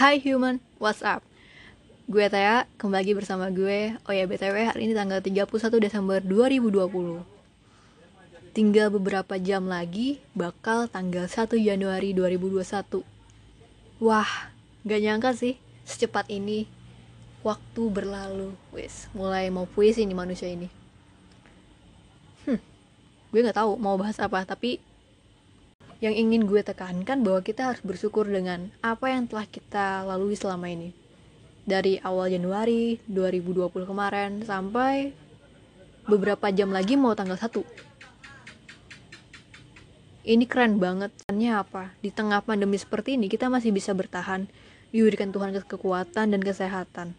Hai human, what's up? Gue Tea, kembali bersama gue. Oh ya BTW, hari ini tanggal 31 Desember 2020 Tinggal beberapa jam lagi, bakal tanggal 1 Januari 2021 Wah, gak nyangka sih, secepat ini Waktu berlalu, wis mulai mau puisi nih manusia ini. Hmm, gue gak tahu mau bahas apa, tapi yang ingin gue tekankan bahwa kita harus bersyukur dengan apa yang telah kita lalui selama ini. Dari awal Januari 2020 kemarin sampai beberapa jam lagi mau tanggal 1. Ini keren banget. Tanya apa? Di tengah pandemi seperti ini kita masih bisa bertahan, diberikan Tuhan kekuatan dan kesehatan.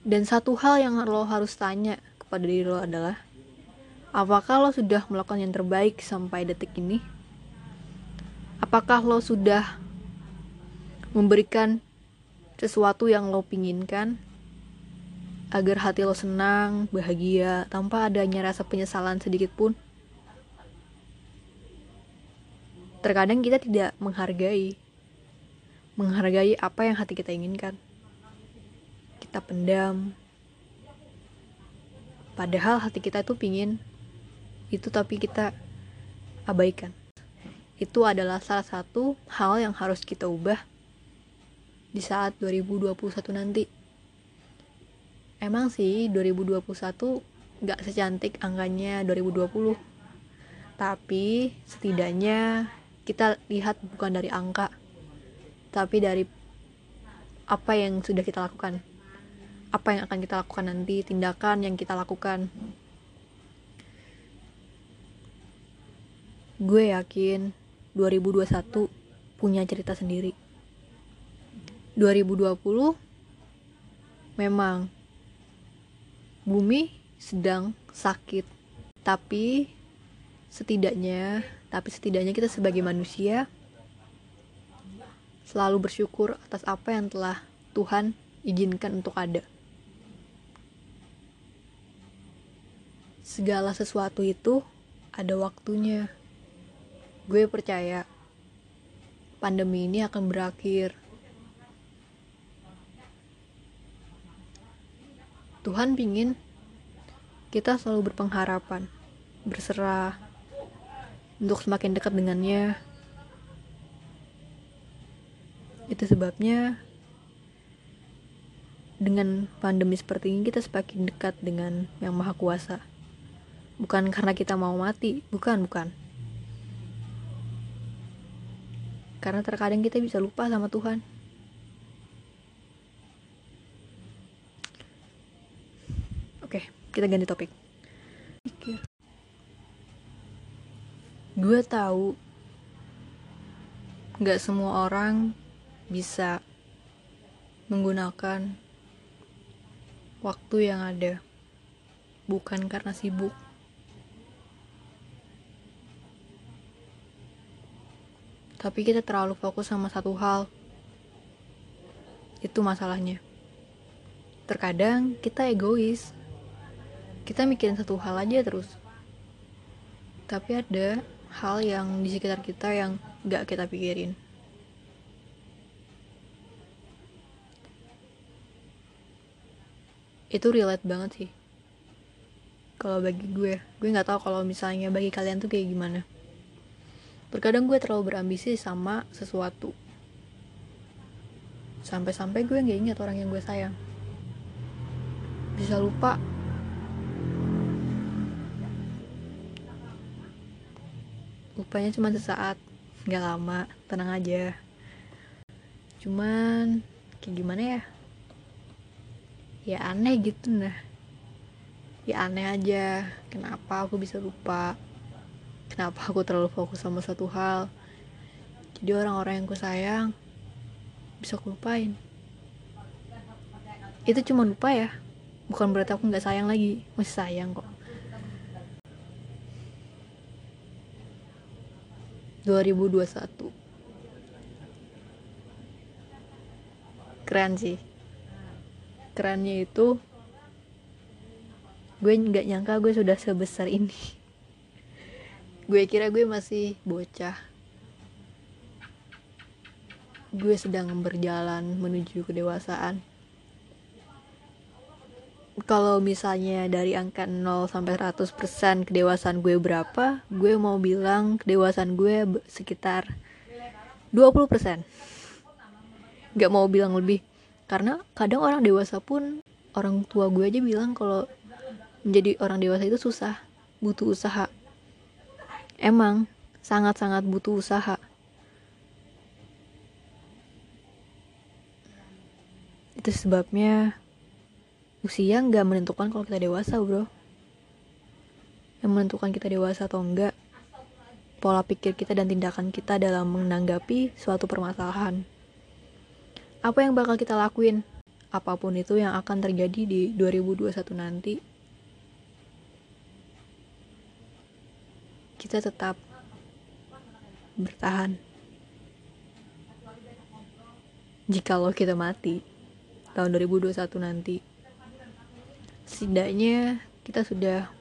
Dan satu hal yang lo harus tanya kepada diri lo adalah Apakah lo sudah melakukan yang terbaik sampai detik ini? Apakah lo sudah memberikan sesuatu yang lo pinginkan agar hati lo senang, bahagia, tanpa adanya rasa penyesalan sedikit pun? Terkadang kita tidak menghargai, menghargai apa yang hati kita inginkan. Kita pendam, padahal hati kita itu pingin itu tapi kita abaikan. Itu adalah salah satu hal yang harus kita ubah di saat 2021 nanti. Emang sih 2021 gak secantik angkanya 2020 tapi setidaknya kita lihat bukan dari angka tapi dari apa yang sudah kita lakukan. Apa yang akan kita lakukan nanti tindakan yang kita lakukan gue yakin 2021 punya cerita sendiri. 2020 memang bumi sedang sakit tapi setidaknya tapi setidaknya kita sebagai manusia selalu bersyukur atas apa yang telah Tuhan izinkan untuk ada. Segala sesuatu itu ada waktunya gue percaya pandemi ini akan berakhir. Tuhan pingin kita selalu berpengharapan, berserah untuk semakin dekat dengannya. Itu sebabnya dengan pandemi seperti ini kita semakin dekat dengan Yang Maha Kuasa. Bukan karena kita mau mati, bukan, bukan karena terkadang kita bisa lupa sama Tuhan. Oke kita ganti topik. Gue tahu nggak semua orang bisa menggunakan waktu yang ada. Bukan karena sibuk tapi kita terlalu fokus sama satu hal. Itu masalahnya. Terkadang kita egois. Kita mikirin satu hal aja terus. Tapi ada hal yang di sekitar kita yang gak kita pikirin. Itu relate banget sih. Kalau bagi gue, gue nggak tahu kalau misalnya bagi kalian tuh kayak gimana. Terkadang gue terlalu berambisi sama sesuatu. Sampai-sampai gue gak ingat orang yang gue sayang. Bisa lupa. Lupanya cuma sesaat, gak lama, tenang aja. Cuman, kayak gimana ya? Ya aneh gitu nah. Ya aneh aja, kenapa aku bisa lupa kenapa aku terlalu fokus sama satu hal? Jadi orang-orang yang ku sayang bisa aku lupain. Itu cuma lupa ya. Bukan berarti aku nggak sayang lagi. Masih sayang kok. 2021 keren sih. Kerennya itu gue nggak nyangka gue sudah sebesar ini gue kira gue masih bocah gue sedang berjalan menuju kedewasaan kalau misalnya dari angka 0 sampai 100% kedewasaan gue berapa, gue mau bilang kedewasaan gue sekitar 20%. Gak mau bilang lebih. Karena kadang orang dewasa pun orang tua gue aja bilang kalau menjadi orang dewasa itu susah, butuh usaha. Emang sangat-sangat butuh usaha. Itu sebabnya usia nggak menentukan kalau kita dewasa bro. Yang menentukan kita dewasa atau enggak pola pikir kita dan tindakan kita dalam menanggapi suatu permasalahan. Apa yang bakal kita lakuin? Apa pun itu yang akan terjadi di 2021 nanti kita tetap bertahan jikalau kita mati tahun 2021 nanti setidaknya kita sudah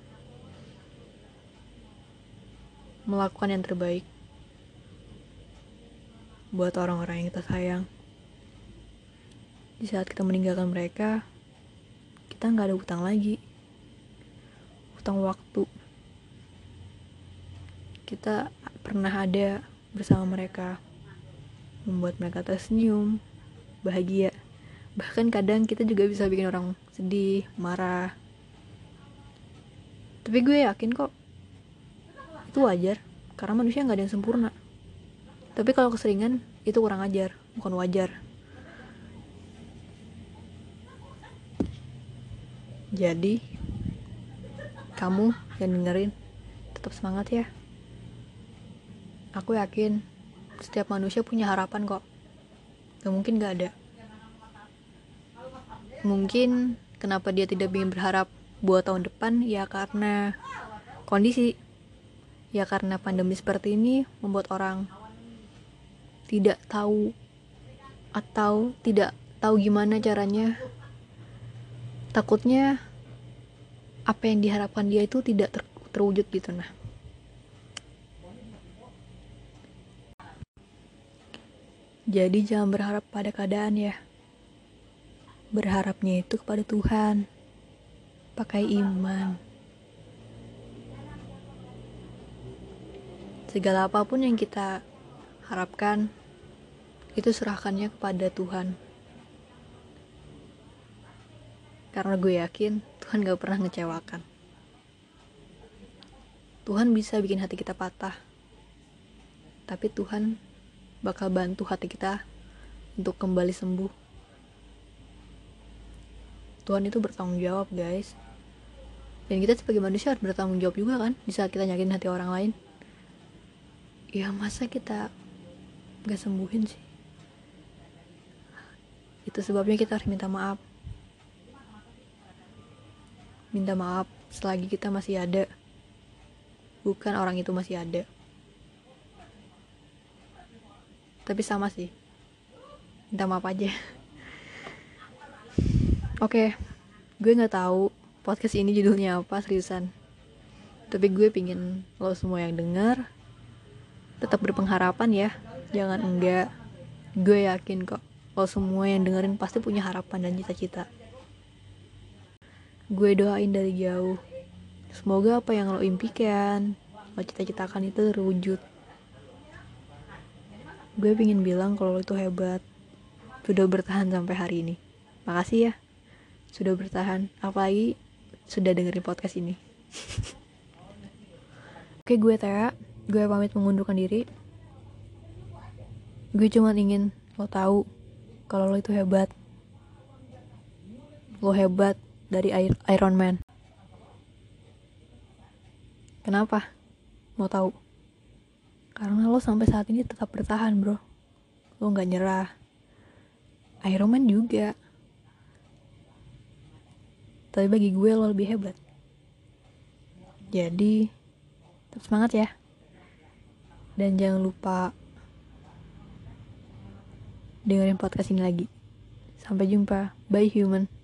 melakukan yang terbaik buat orang-orang yang kita sayang. Di saat kita meninggalkan mereka, kita nggak ada hutang lagi. Hutang waktu. Kita pernah ada bersama mereka, membuat mereka tersenyum, bahagia. Bahkan kadang kita juga bisa bikin orang sedih marah. Tapi gue yakin kok itu wajar karena manusia nggak ada yang sempurna. Tapi kalau keseringan itu kurang ajar bukan wajar. Jadi kamu yang dengerin tetap semangat ya aku yakin setiap manusia punya harapan kok. Gak mungkin gak ada. Mungkin kenapa dia tidak ingin berharap buat tahun depan? Ya karena kondisi. Ya karena pandemi seperti ini membuat orang tidak tahu atau tidak tahu gimana caranya. Takutnya apa yang diharapkan dia itu tidak ter terwujud gitu nah jadi jangan berharap pada keadaan ya. Berharapnya itu kepada Tuhan. Pakai iman. Segala apa pun yang kita harapkan itu serahkannya kepada Tuhan. Karena gue yakin Tuhan gak pernah ngecewakan. Tuhan bisa bikin hati kita patah. Tapi Tuhan bakal bantu hati kita untuk kembali sembuh. Tuhan itu bertanggung jawab guys. Dan kita sebagai manusia harus bertanggung jawab juga kan di saat kita nyakitin hati orang lain. Ya masa kita gak sembuhin sih? Itu sebabnya kita harus minta maaf. Minta maaf selagi kita masih ada. Bukan orang itu masih ada tapi sama sih minta maaf aja Oke, okay, gue nggak tahu podcast ini judulnya apa seriusan. Tapi gue pingin lo semua yang denger tetap berpengharapan ya, jangan enggak. Gue yakin kok lo semua yang dengerin pasti punya harapan dan cita-cita. Gue doain dari jauh. Semoga apa yang lo impikan, lo cita-citakan itu terwujud. Gue pingin bilang kalau lo itu hebat, sudah bertahan sampai hari ini. Makasih ya. Sudah bertahan. Apalagi sudah dengerin podcast ini. Oke gue Tera gue pamit mengundurkan diri. Gue cuma ingin lo tahu kalau lo itu hebat. Lo hebat dari Iron Man. Kenapa? Mau tahu karena lo sampai saat ini tetap bertahan bro. Lo nggak nyerah. Iron Man juga. Tapi bagi gue lo lebih hebat. Jadi tetap semangat ya. Dan jangan lupa dengerin podcast ini lagi. Sampai jumpa. Bye human